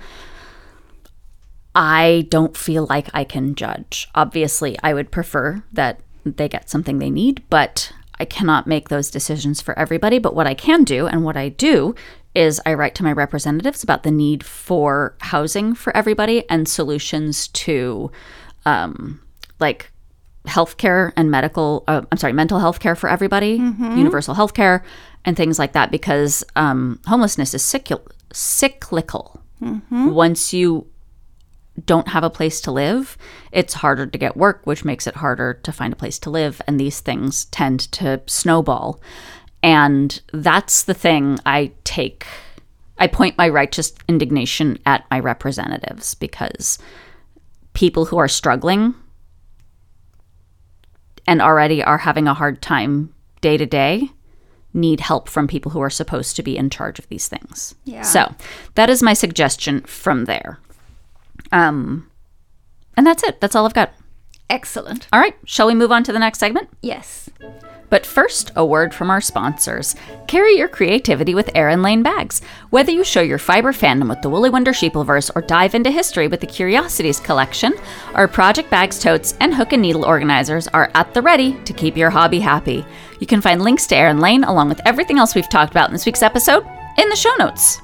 I don't feel like I can judge. Obviously, I would prefer that they get something they need, but I cannot make those decisions for everybody. But what I can do and what I do is I write to my representatives about the need for housing for everybody and solutions to um, like healthcare and medical uh, i'm sorry mental health care for everybody universal health care and things like that because um, homelessness is cycl- cyclical. Once you don't have a place to live it's harder to get work which makes it harder to find a place to live and these things tend to snowball. And that's the thing i take i point my righteous indignation at my representatives because people who are struggling and already are having a hard time day to day need help from people who are supposed to be in charge of these things. Yeah. So that is my suggestion from there. Um, and that's it. That's all I've got. Excellent. All right. Shall we move on to the next segment? Yes. But first, a word from our sponsors. Carry your creativity with Erin Lane bags. Whether you show your fiber fandom with the Woolly Wonder Sheepleverse or dive into history with the Curiosities collection, our project bags, totes, and hook and needle organizers are at the ready to keep your hobby happy. You can find links to Erin Lane along with everything else we've talked about in this week's episode in the show notes.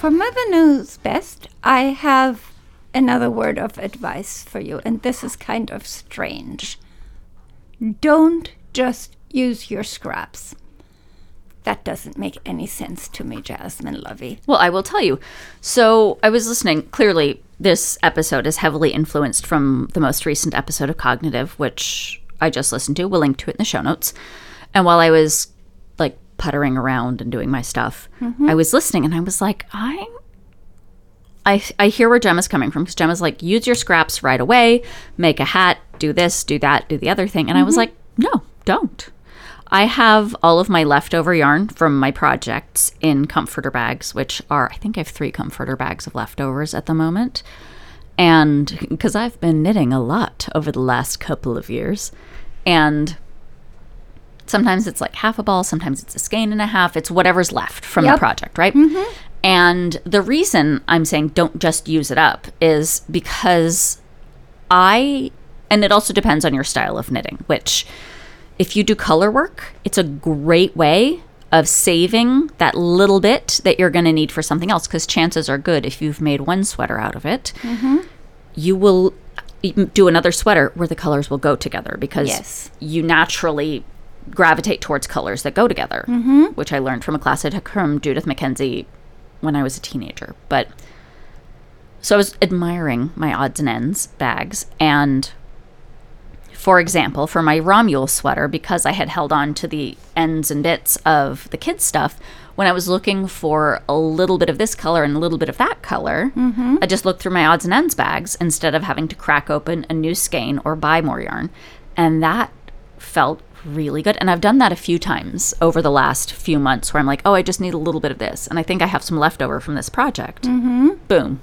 For Mother Knows Best, I have another word of advice for you, and this is kind of strange. Don't just use your scraps. That doesn't make any sense to me, Jasmine Lovey. Well, I will tell you. So I was listening. Clearly, this episode is heavily influenced from the most recent episode of Cognitive, which I just listened to. We'll link to it in the show notes. And while I was puttering around and doing my stuff, mm-hmm. I was listening and I was like, I. I, I hear where Gemma's coming from because Gemma's like, use your scraps right away, make a hat, do this, do that, do the other thing. And I was mm-hmm. like, no, don't. I have all of my leftover yarn from my projects in comforter bags, which are, I think I have three comforter bags of leftovers at the moment. And because I've been knitting a lot over the last couple of years. And sometimes it's like half a ball, sometimes it's a skein and a half. It's whatever's left from the project, right? Mm-hmm. And the reason I'm saying don't just use it up is because I, and it also depends on your style of knitting, which if you do color work, it's a great way of saving that little bit that you're going to need for something else because chances are good if you've made one sweater out of it, mm-hmm. you will do another sweater where the colors will go together because Yes. you naturally gravitate towards colors that go together, mm-hmm. which I learned from a class I took from Judith MacKenzie when I was a teenager. But so I was admiring my odds and ends bags and for example, for my Romule sweater, because I had held on to the ends and bits of the kids' stuff, when I was looking for a little bit of this color and a little bit of that color, mm-hmm. I just looked through my odds and ends bags instead of having to crack open a new skein or buy more yarn. And that felt really good. And I've done that a few times over the last few months where I'm like, oh, I just need a little bit of this. And I think I have some leftover from this project. Mm-hmm. Boom.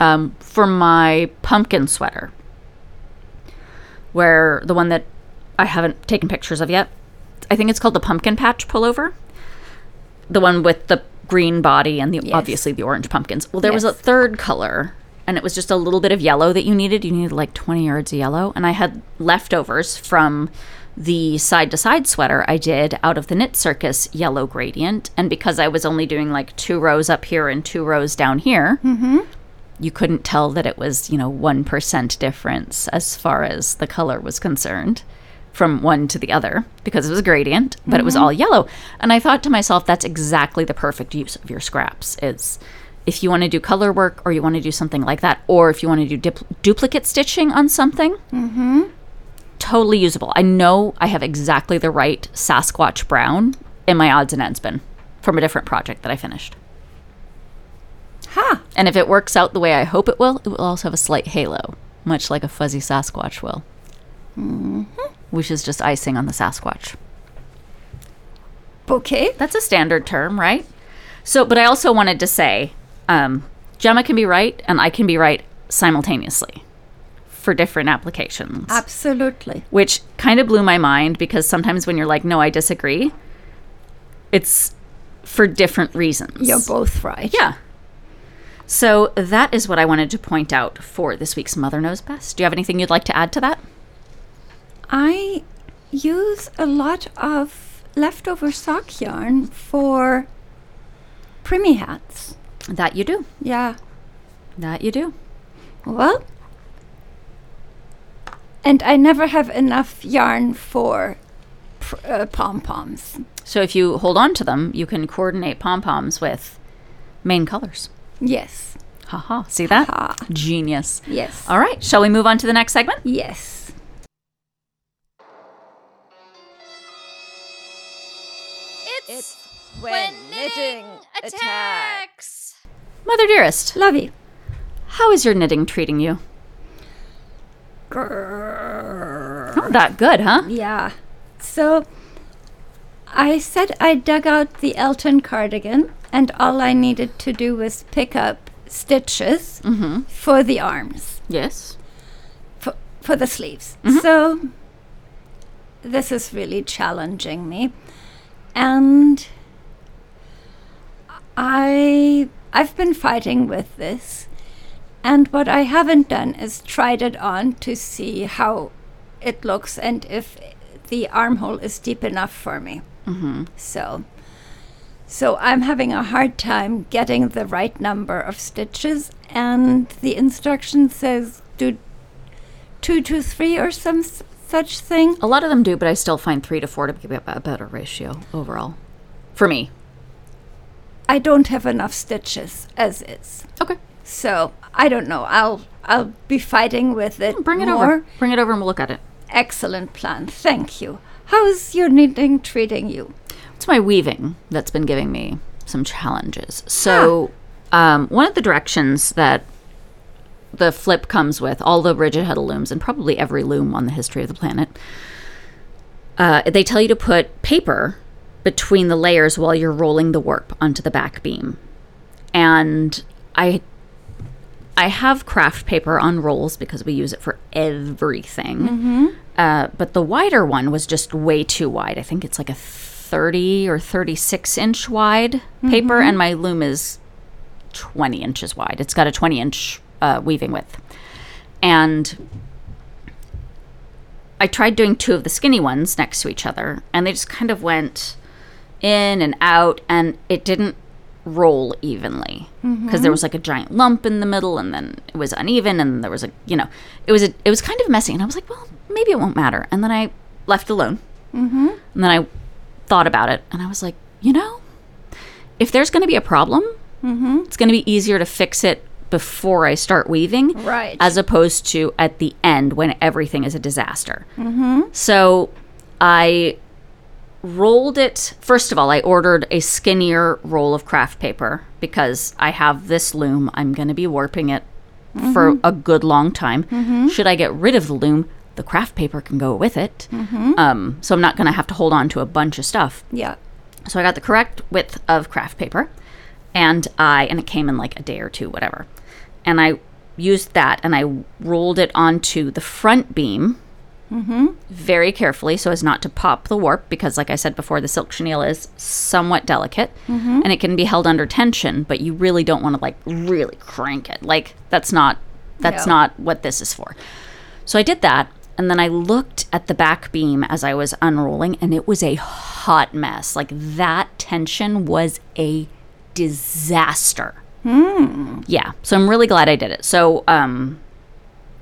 Um, for my pumpkin sweater, where the one that I haven't taken pictures of yet, I think it's called the pumpkin patch pullover. The one with the green body and the Yes. obviously the orange pumpkins. Well, there was a third color and it was just a little bit of yellow that you needed. You needed like 20 yards of yellow. And I had leftovers from the side to side sweater I did out of the Knit Circus yellow gradient. And because I was only doing like two rows up here and two rows down here, mm-hmm. you couldn't tell that it was, you know, 1% difference as far as the color was concerned from one to the other because it was a gradient, but it was mm-hmm. all yellow. And I thought to myself, that's exactly the perfect use of your scraps. Is if you want to do color work or you want to do something like that, or if you want to do dip- duplicate stitching on something, mm-hmm. totally usable. I know I have exactly the right Sasquatch brown in my odds and ends bin from a different project that I finished. Ha! And if it works out the way I hope it will, it will also have a slight halo, much like a fuzzy Sasquatch will. Mm-hmm. Which is just icing on the Sasquatch. Okay. That's a standard term, right? So, but I also wanted to say um, Gemma can be right and I can be right simultaneously for different applications. Absolutely. which kind of blew my mind because sometimes when you're like, no, I disagree, it's for different reasons. You're both right. Yeah. So that is what I wanted to point out for this week's Mother Knows Best. Do you have anything you'd like to add to that? I use a lot of leftover sock yarn for preemie hats. That you do. Yeah. That you do. Well, and I never have enough yarn for pr- uh, pom poms. So if you hold on to them, you can coordinate pom poms with main colors. Yes. Haha. See that? Ha. Genius. Yes. All right. Shall we move on to the next segment? Yes. It's, when knitting attacks. Mother dearest, Lovey. how is your knitting treating you? Oh, that good, huh? Yeah. So I said I dug out the Elton cardigan, and all I needed to do was pick up stitches mm-hmm. for the arms, Yes. for, for the sleeves. Mm-hmm. So this is really challenging me. And I I've been fighting with this. And what I haven't done is tried it on to see how it looks and if the armhole is deep enough for me. Mm-hmm. So, so I'm having a hard time getting the right number of stitches, and the instruction says do two to three or some s- such thing. A lot of them do, but I still find three to four to be a a better ratio overall. For me. I don't have enough stitches as is, Okay. so I don't know. I'll I'll be fighting with it. Bring it more. over. Bring it over and we'll look at it. Excellent plan. Thank you. How's your knitting treating you? It's my weaving that's been giving me some challenges. So, um, one of the directions that the flip comes with, all the rigid heddle looms, and probably every loom on the history of the planet, uh, they tell you to put paper between the layers while you're rolling the warp onto the back beam. And I I have craft paper on rolls because we use it for everything. Uh, but the wider one was just way too wide. I think it's like a 30 or 36 inch wide paper, and my loom is 20 inches wide. It's got a 20 inch uh, weaving width. And I tried doing two of the skinny ones next to each other, and they just kind of went in and out, and it didn't roll evenly because there was like a giant lump in the middle, and then it was uneven, and there was a you know it was a, it was kind of messy, and I was like, well, maybe it won't matter, and then I left alone, mm-hmm. and then I thought about it, and I was like, you know, if there's going to be a problem, it's going to be easier to fix it before I start weaving, Right. As opposed to at the end when everything is a disaster. Mm-hmm. So I rolled it. First of all, I ordered a skinnier roll of craft paper because I have this loom. I'm going to be warping it for mm-hmm. a good long time. Mm-hmm. Should I get rid of the loom? The craft paper can go with it. Mm-hmm. Um, so I'm not going to have to hold on to a bunch of stuff. Yeah. So I got the correct width of craft paper, and I and it came in like a day or two, whatever. And I used that and I rolled it onto the front beam very carefully so as not to pop the warp because like i said before the silk chenille is somewhat delicate and it can be held under tension but you really don't want to like really crank it. Like that's not that's No. not what this is for. So i did that and then i looked at the back beam as i was unrolling and it was a hot mess. Like that tension was a disaster. Yeah so i'm really glad i did it. So um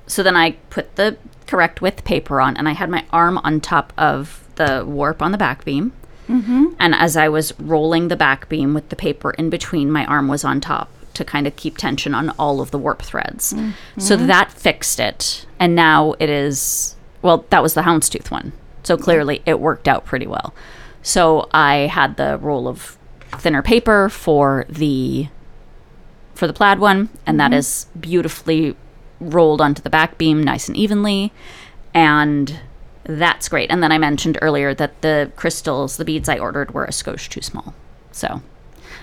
so then I put the correct with paper on, and I had my arm on top of the warp on the back beam. Mm-hmm. And as I was rolling the back beam with the paper in between, my arm was on top to kind of keep tension on all of the warp threads. So that fixed it. And now it is, well, that was the houndstooth one. So clearly it worked out pretty well. So I had the roll of thinner paper for the for the plaid one, and that is beautifully rolled onto the back beam nice and evenly. And that's great. And then I mentioned earlier that the crystals, the beads I ordered, were a skosh too small. So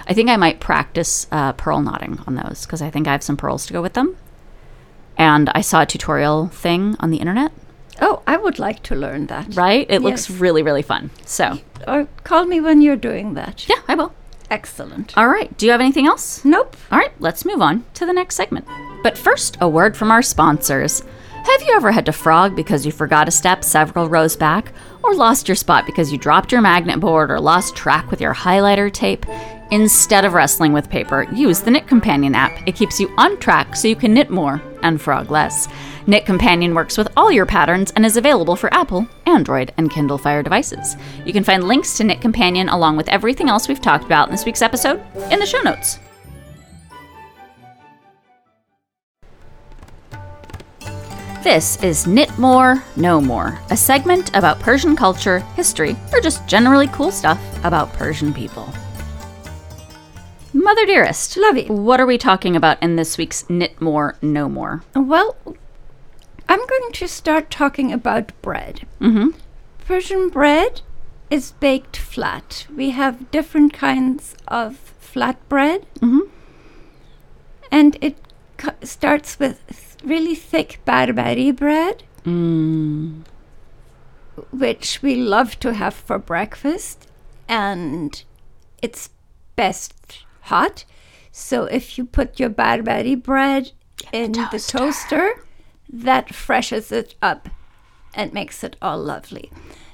I think I might practice uh, pearl knotting on those because I think I have some pearls to go with them. And I saw a tutorial thing on the internet, Oh, I would like to learn that. right? It looks really, really fun. So, Or call me when you're doing that. yeah, I will. Excellent. All right. Do you have anything else? Nope. All right, let's move on to the next segment. But first, a word from our sponsors. Have you ever had to frog because you forgot a step several rows back? Or lost your spot because you dropped your magnet board or lost track with your highlighter tape? Instead of wrestling with paper, use the Knit Companion app. It keeps you on track so you can knit more and frog less. Knit Companion works with all your patterns and is available for Apple, Android, and Kindle Fire devices. You can find links to Knit Companion along with everything else we've talked about in this week's episode in the show notes. This is Knit More, Know More, a segment about Persian culture, history, or just generally cool stuff about Persian people. Mother dearest, Lovey. what are we talking about in this week's Knit More, Know More? Well, I'm going to start talking about bread. Mm-hmm. Persian bread is baked flat. We have different kinds of flat bread. Mm-hmm. And it co- starts with th- really thick barbari bread, which we love to have for breakfast. And it's best hot. So if you put your barbari bread in the toaster, that freshens it up and makes it all lovely.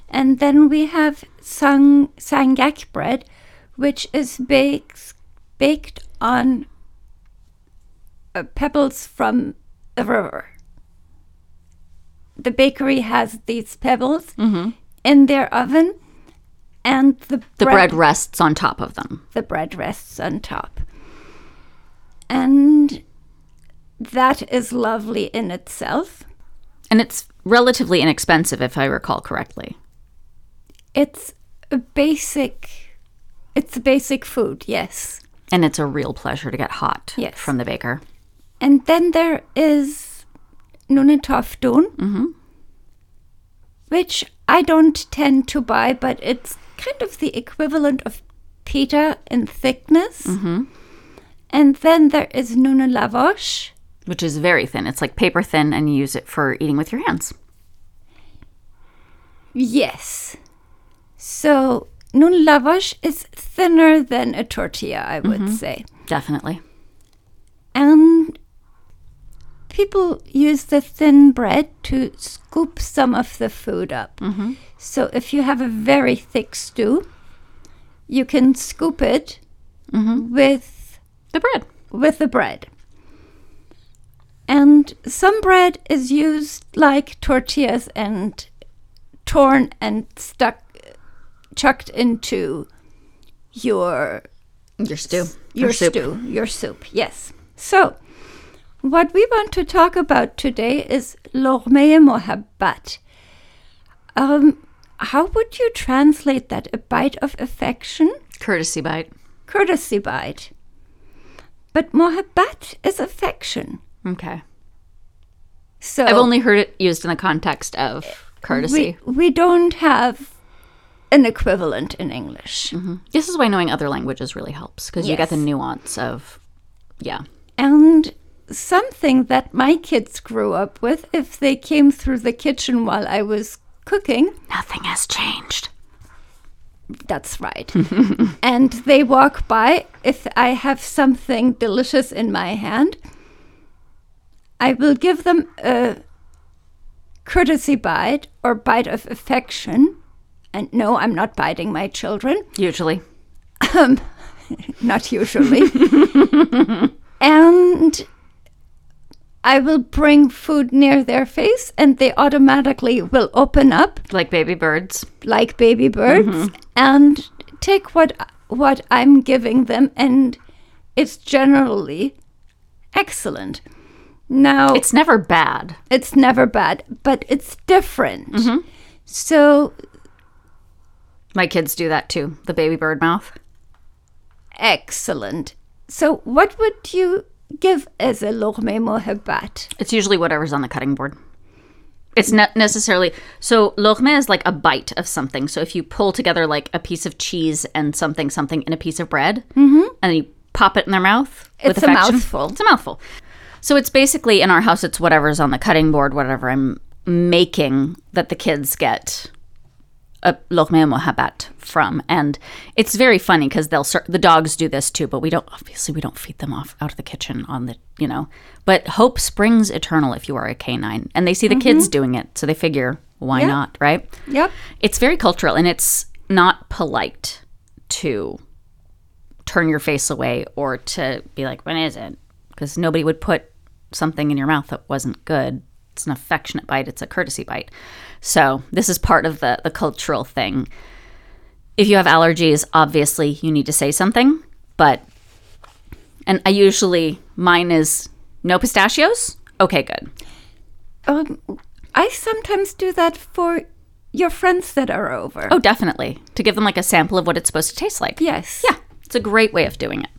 And then we have sang sangak bread, which is baked baked on uh, pebbles from the river. The bakery has these pebbles mm-hmm. in their oven, and the The bread rests on top of them. the bread rests on top. And that is lovely in itself. And it's relatively inexpensive, if I recall correctly. It's a basic it's a basic food, yes. And it's a real pleasure to get hot Yes. from the baker. And then there is Nunetoftun, mm-hmm. which I don't tend to buy, but it's kind of the equivalent of pita in thickness. Mm-hmm. And then there is Nuna Lavosh, Which is very thin. It's like paper thin, and you use it for eating with your hands. Yes. So nun lavash is thinner than a tortilla, I would mm-hmm. say. Definitely. And people use the thin bread to scoop some of the food up. Mm-hmm. So if you have a very thick stew, you can scoop it mm-hmm. with The bread. with the bread. And some bread is used like tortillas and torn and stuck, chucked into your Your stew. your soup. stew, your soup. Yes. So, what we want to talk about today is lormeye mohabbat. Um, how would you translate that? A bite of affection, Courtesy bite. courtesy bite. But mohabbat is affection. Okay. So I've only heard it used in the context of courtesy. we, we don't have an equivalent in English. This is why knowing other languages really helps because you get the nuance of, yeah. And something that my kids grew up with. If they came through the kitchen while I was cooking, Nothing has changed. that's right. and they walk by. If I have something delicious in my hand, I will give them a courtesy bite or bite of affection. And no, I'm not biting my children. Usually. Um, not usually. and I will bring food near their face and they automatically will open up Like baby birds. like baby birds mm-hmm. and take what what I'm giving them and it's generally excellent. Now It's never bad. it's never bad, but it's different. Mm-hmm. So My kids do that too. The baby bird mouth. excellent. So what would you give as a lokme mohabbat? It's usually whatever's on the cutting board. It's not necessarily so. Lokme is like a bite of something. So if you pull together like a piece of cheese and something, something in a piece of bread, mm-hmm. and then you pop it in their mouth, with It's a mouthful. It's a mouthful. So it's basically in our house. It's whatever's on the cutting board, whatever I'm making that the kids get a lokme mohabbat from, and it's very funny because they'll the dogs do this too, but we don't obviously we don't feed them off out of the kitchen on the you know. But hope springs eternal if you are a canine, and they see the mm-hmm. kids doing it, so they figure why not, right? Yep. It's very cultural, and it's not polite to turn your face away or to be like, "When is it?" Because nobody would put something in your mouth that wasn't good. It's an affectionate bite. It's a courtesy bite. So this is part of the the cultural thing. If you have allergies, obviously you need to say something. But and I usually mine is no pistachios. Okay, good. Um, I sometimes do that for your friends that are over. Oh, definitely. To give them like a sample of what it's supposed to taste like. yes. Yeah, it's a great way of doing it.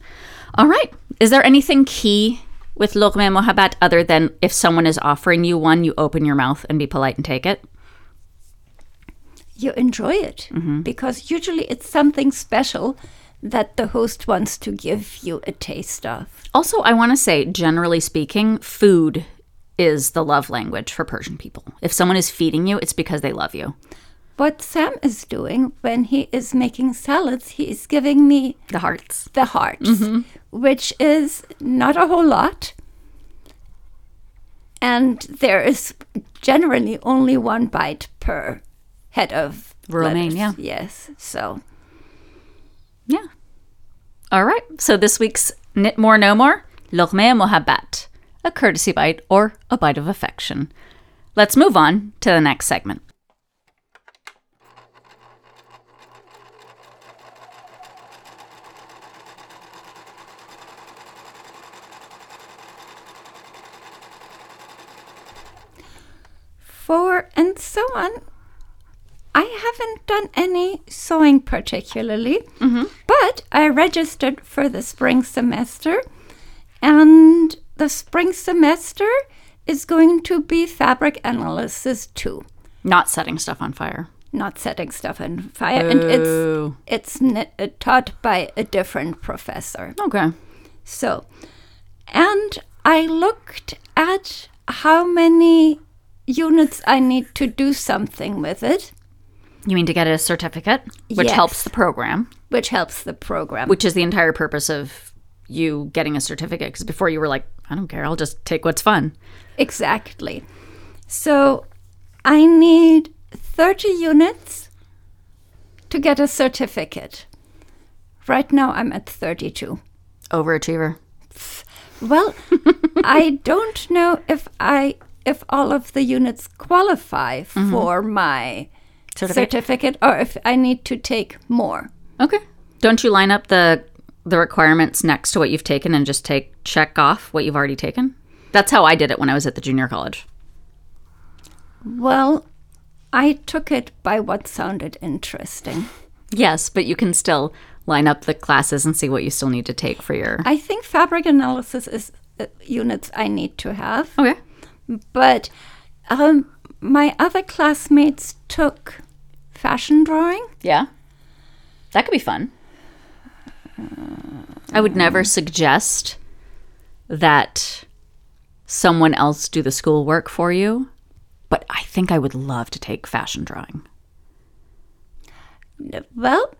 All right. Is there anything key with Lokme Mohabbat other than if someone is offering you one, you open your mouth and be polite and take it? You enjoy it mm-hmm. because usually it's something special that the host wants to give you a taste of. Also, I want to say, generally speaking, food is the love language for Persian people. If someone is feeding you, it's because they love you. What Sam is doing when he is making salads, he is giving me The hearts. the hearts, mm-hmm. which is not a whole lot. And there is generally only one bite per head of Romaine, lettuce. yeah. Yes. So Yeah. All right. So this week's Knit More Know More, Lokme Mohabbat, a courtesy bite or a bite of affection. Let's move on to the next segment. for and so on. I haven't done any sewing particularly, but I registered for the spring semester, and the spring semester is going to be fabric analysis too, Not setting stuff on fire. not setting stuff on fire, and it's it's n- uh, taught by a different professor. Okay. So, and I looked at how many units I need to do something with it, You mean to get a certificate, which Yes. helps the program, which helps the program. which is the entire purpose of you getting a certificate. Because before you were like, I don't care, I'll just take what's fun. Exactly. So I need 30 units to get a certificate. Right now I'm at 32. Overachiever. Well, I don't know if I if all of the units qualify mm-hmm. for my Certificate? certificate or if I need to take more. Okay. Don't you line up the the requirements next to what you've taken and just take check off what you've already taken? That's how I did it when I was at the junior college. Well, I took it by what sounded interesting. Yes, but you can still line up the classes and see what you still need to take for your I think fabric analysis is uh, units I need to have. Okay. But um, my other classmates took fashion drawing. Yeah. That could be fun. I would never suggest that someone else do the schoolwork for you, but I think I would love to take fashion drawing. Well,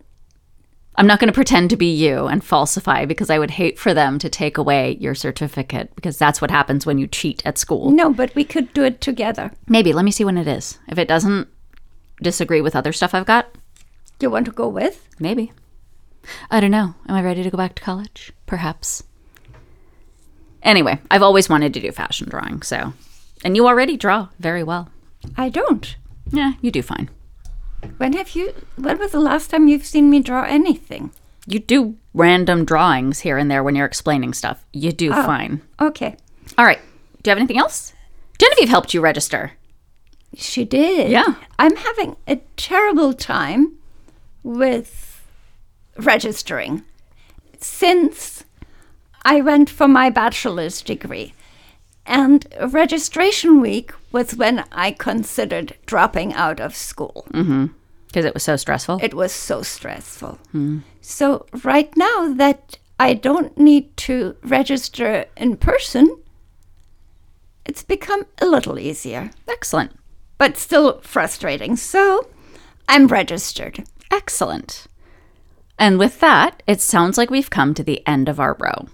I'm not going to pretend to be you and falsify because I would hate for them to take away your certificate because that's what happens when you cheat at school. no, but we could do it together. Maybe. Let me see when it is. If it doesn't disagree with other stuff I've got, You want to go with? maybe. I don't know. Am I ready to go back to college? Perhaps. Anyway, I've always wanted to do fashion drawing, so. And you already draw very well. I don't. Yeah, you do fine. When have you? When was the last time you've seen me draw anything? You do random drawings here and there when you're explaining stuff. You do oh, fine. Okay, All right. Do you have anything else? Genevieve helped you register. She did. Yeah. I'm having a terrible time with registering since I went for my bachelor's degree. And registration week was when I considered dropping out of school. Mm-hmm. Because it was so stressful. It was so stressful. Hmm. So, right now that I don't need to register in person, it's become a little easier, Excellent. But still frustrating. So, I'm registered. Excellent. And with that, it sounds like we've come to the end of our row.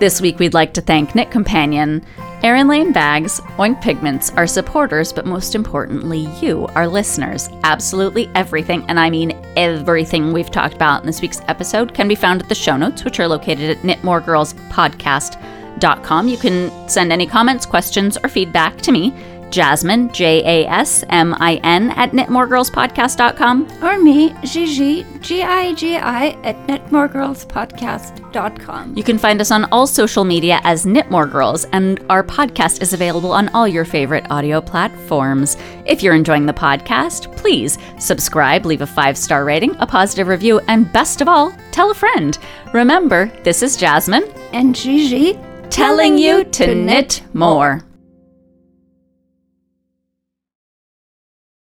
This week, we'd like to thank Knit Companion, Erin Lane Bags, Oink Pigments, our supporters, but most importantly, you, our listeners. Absolutely everything, and I mean everything we've talked about in this week's episode, can be found at the show notes, which are located at knitmoregirlspodcast.com. You can send any comments, questions, or feedback to me, Jasmine, J A S M I N, at knitmoregirlspodcast.com. Or me, Gigi, G I G I, at knitmoregirlspodcast.com. You can find us on all social media as Knitmore Girls, and our podcast is available on all your favorite audio platforms. If you're enjoying the podcast, please subscribe, leave a five star rating, a positive review, and best of all, tell a friend. Remember, this is Jasmine And Gigi, telling you to knit more.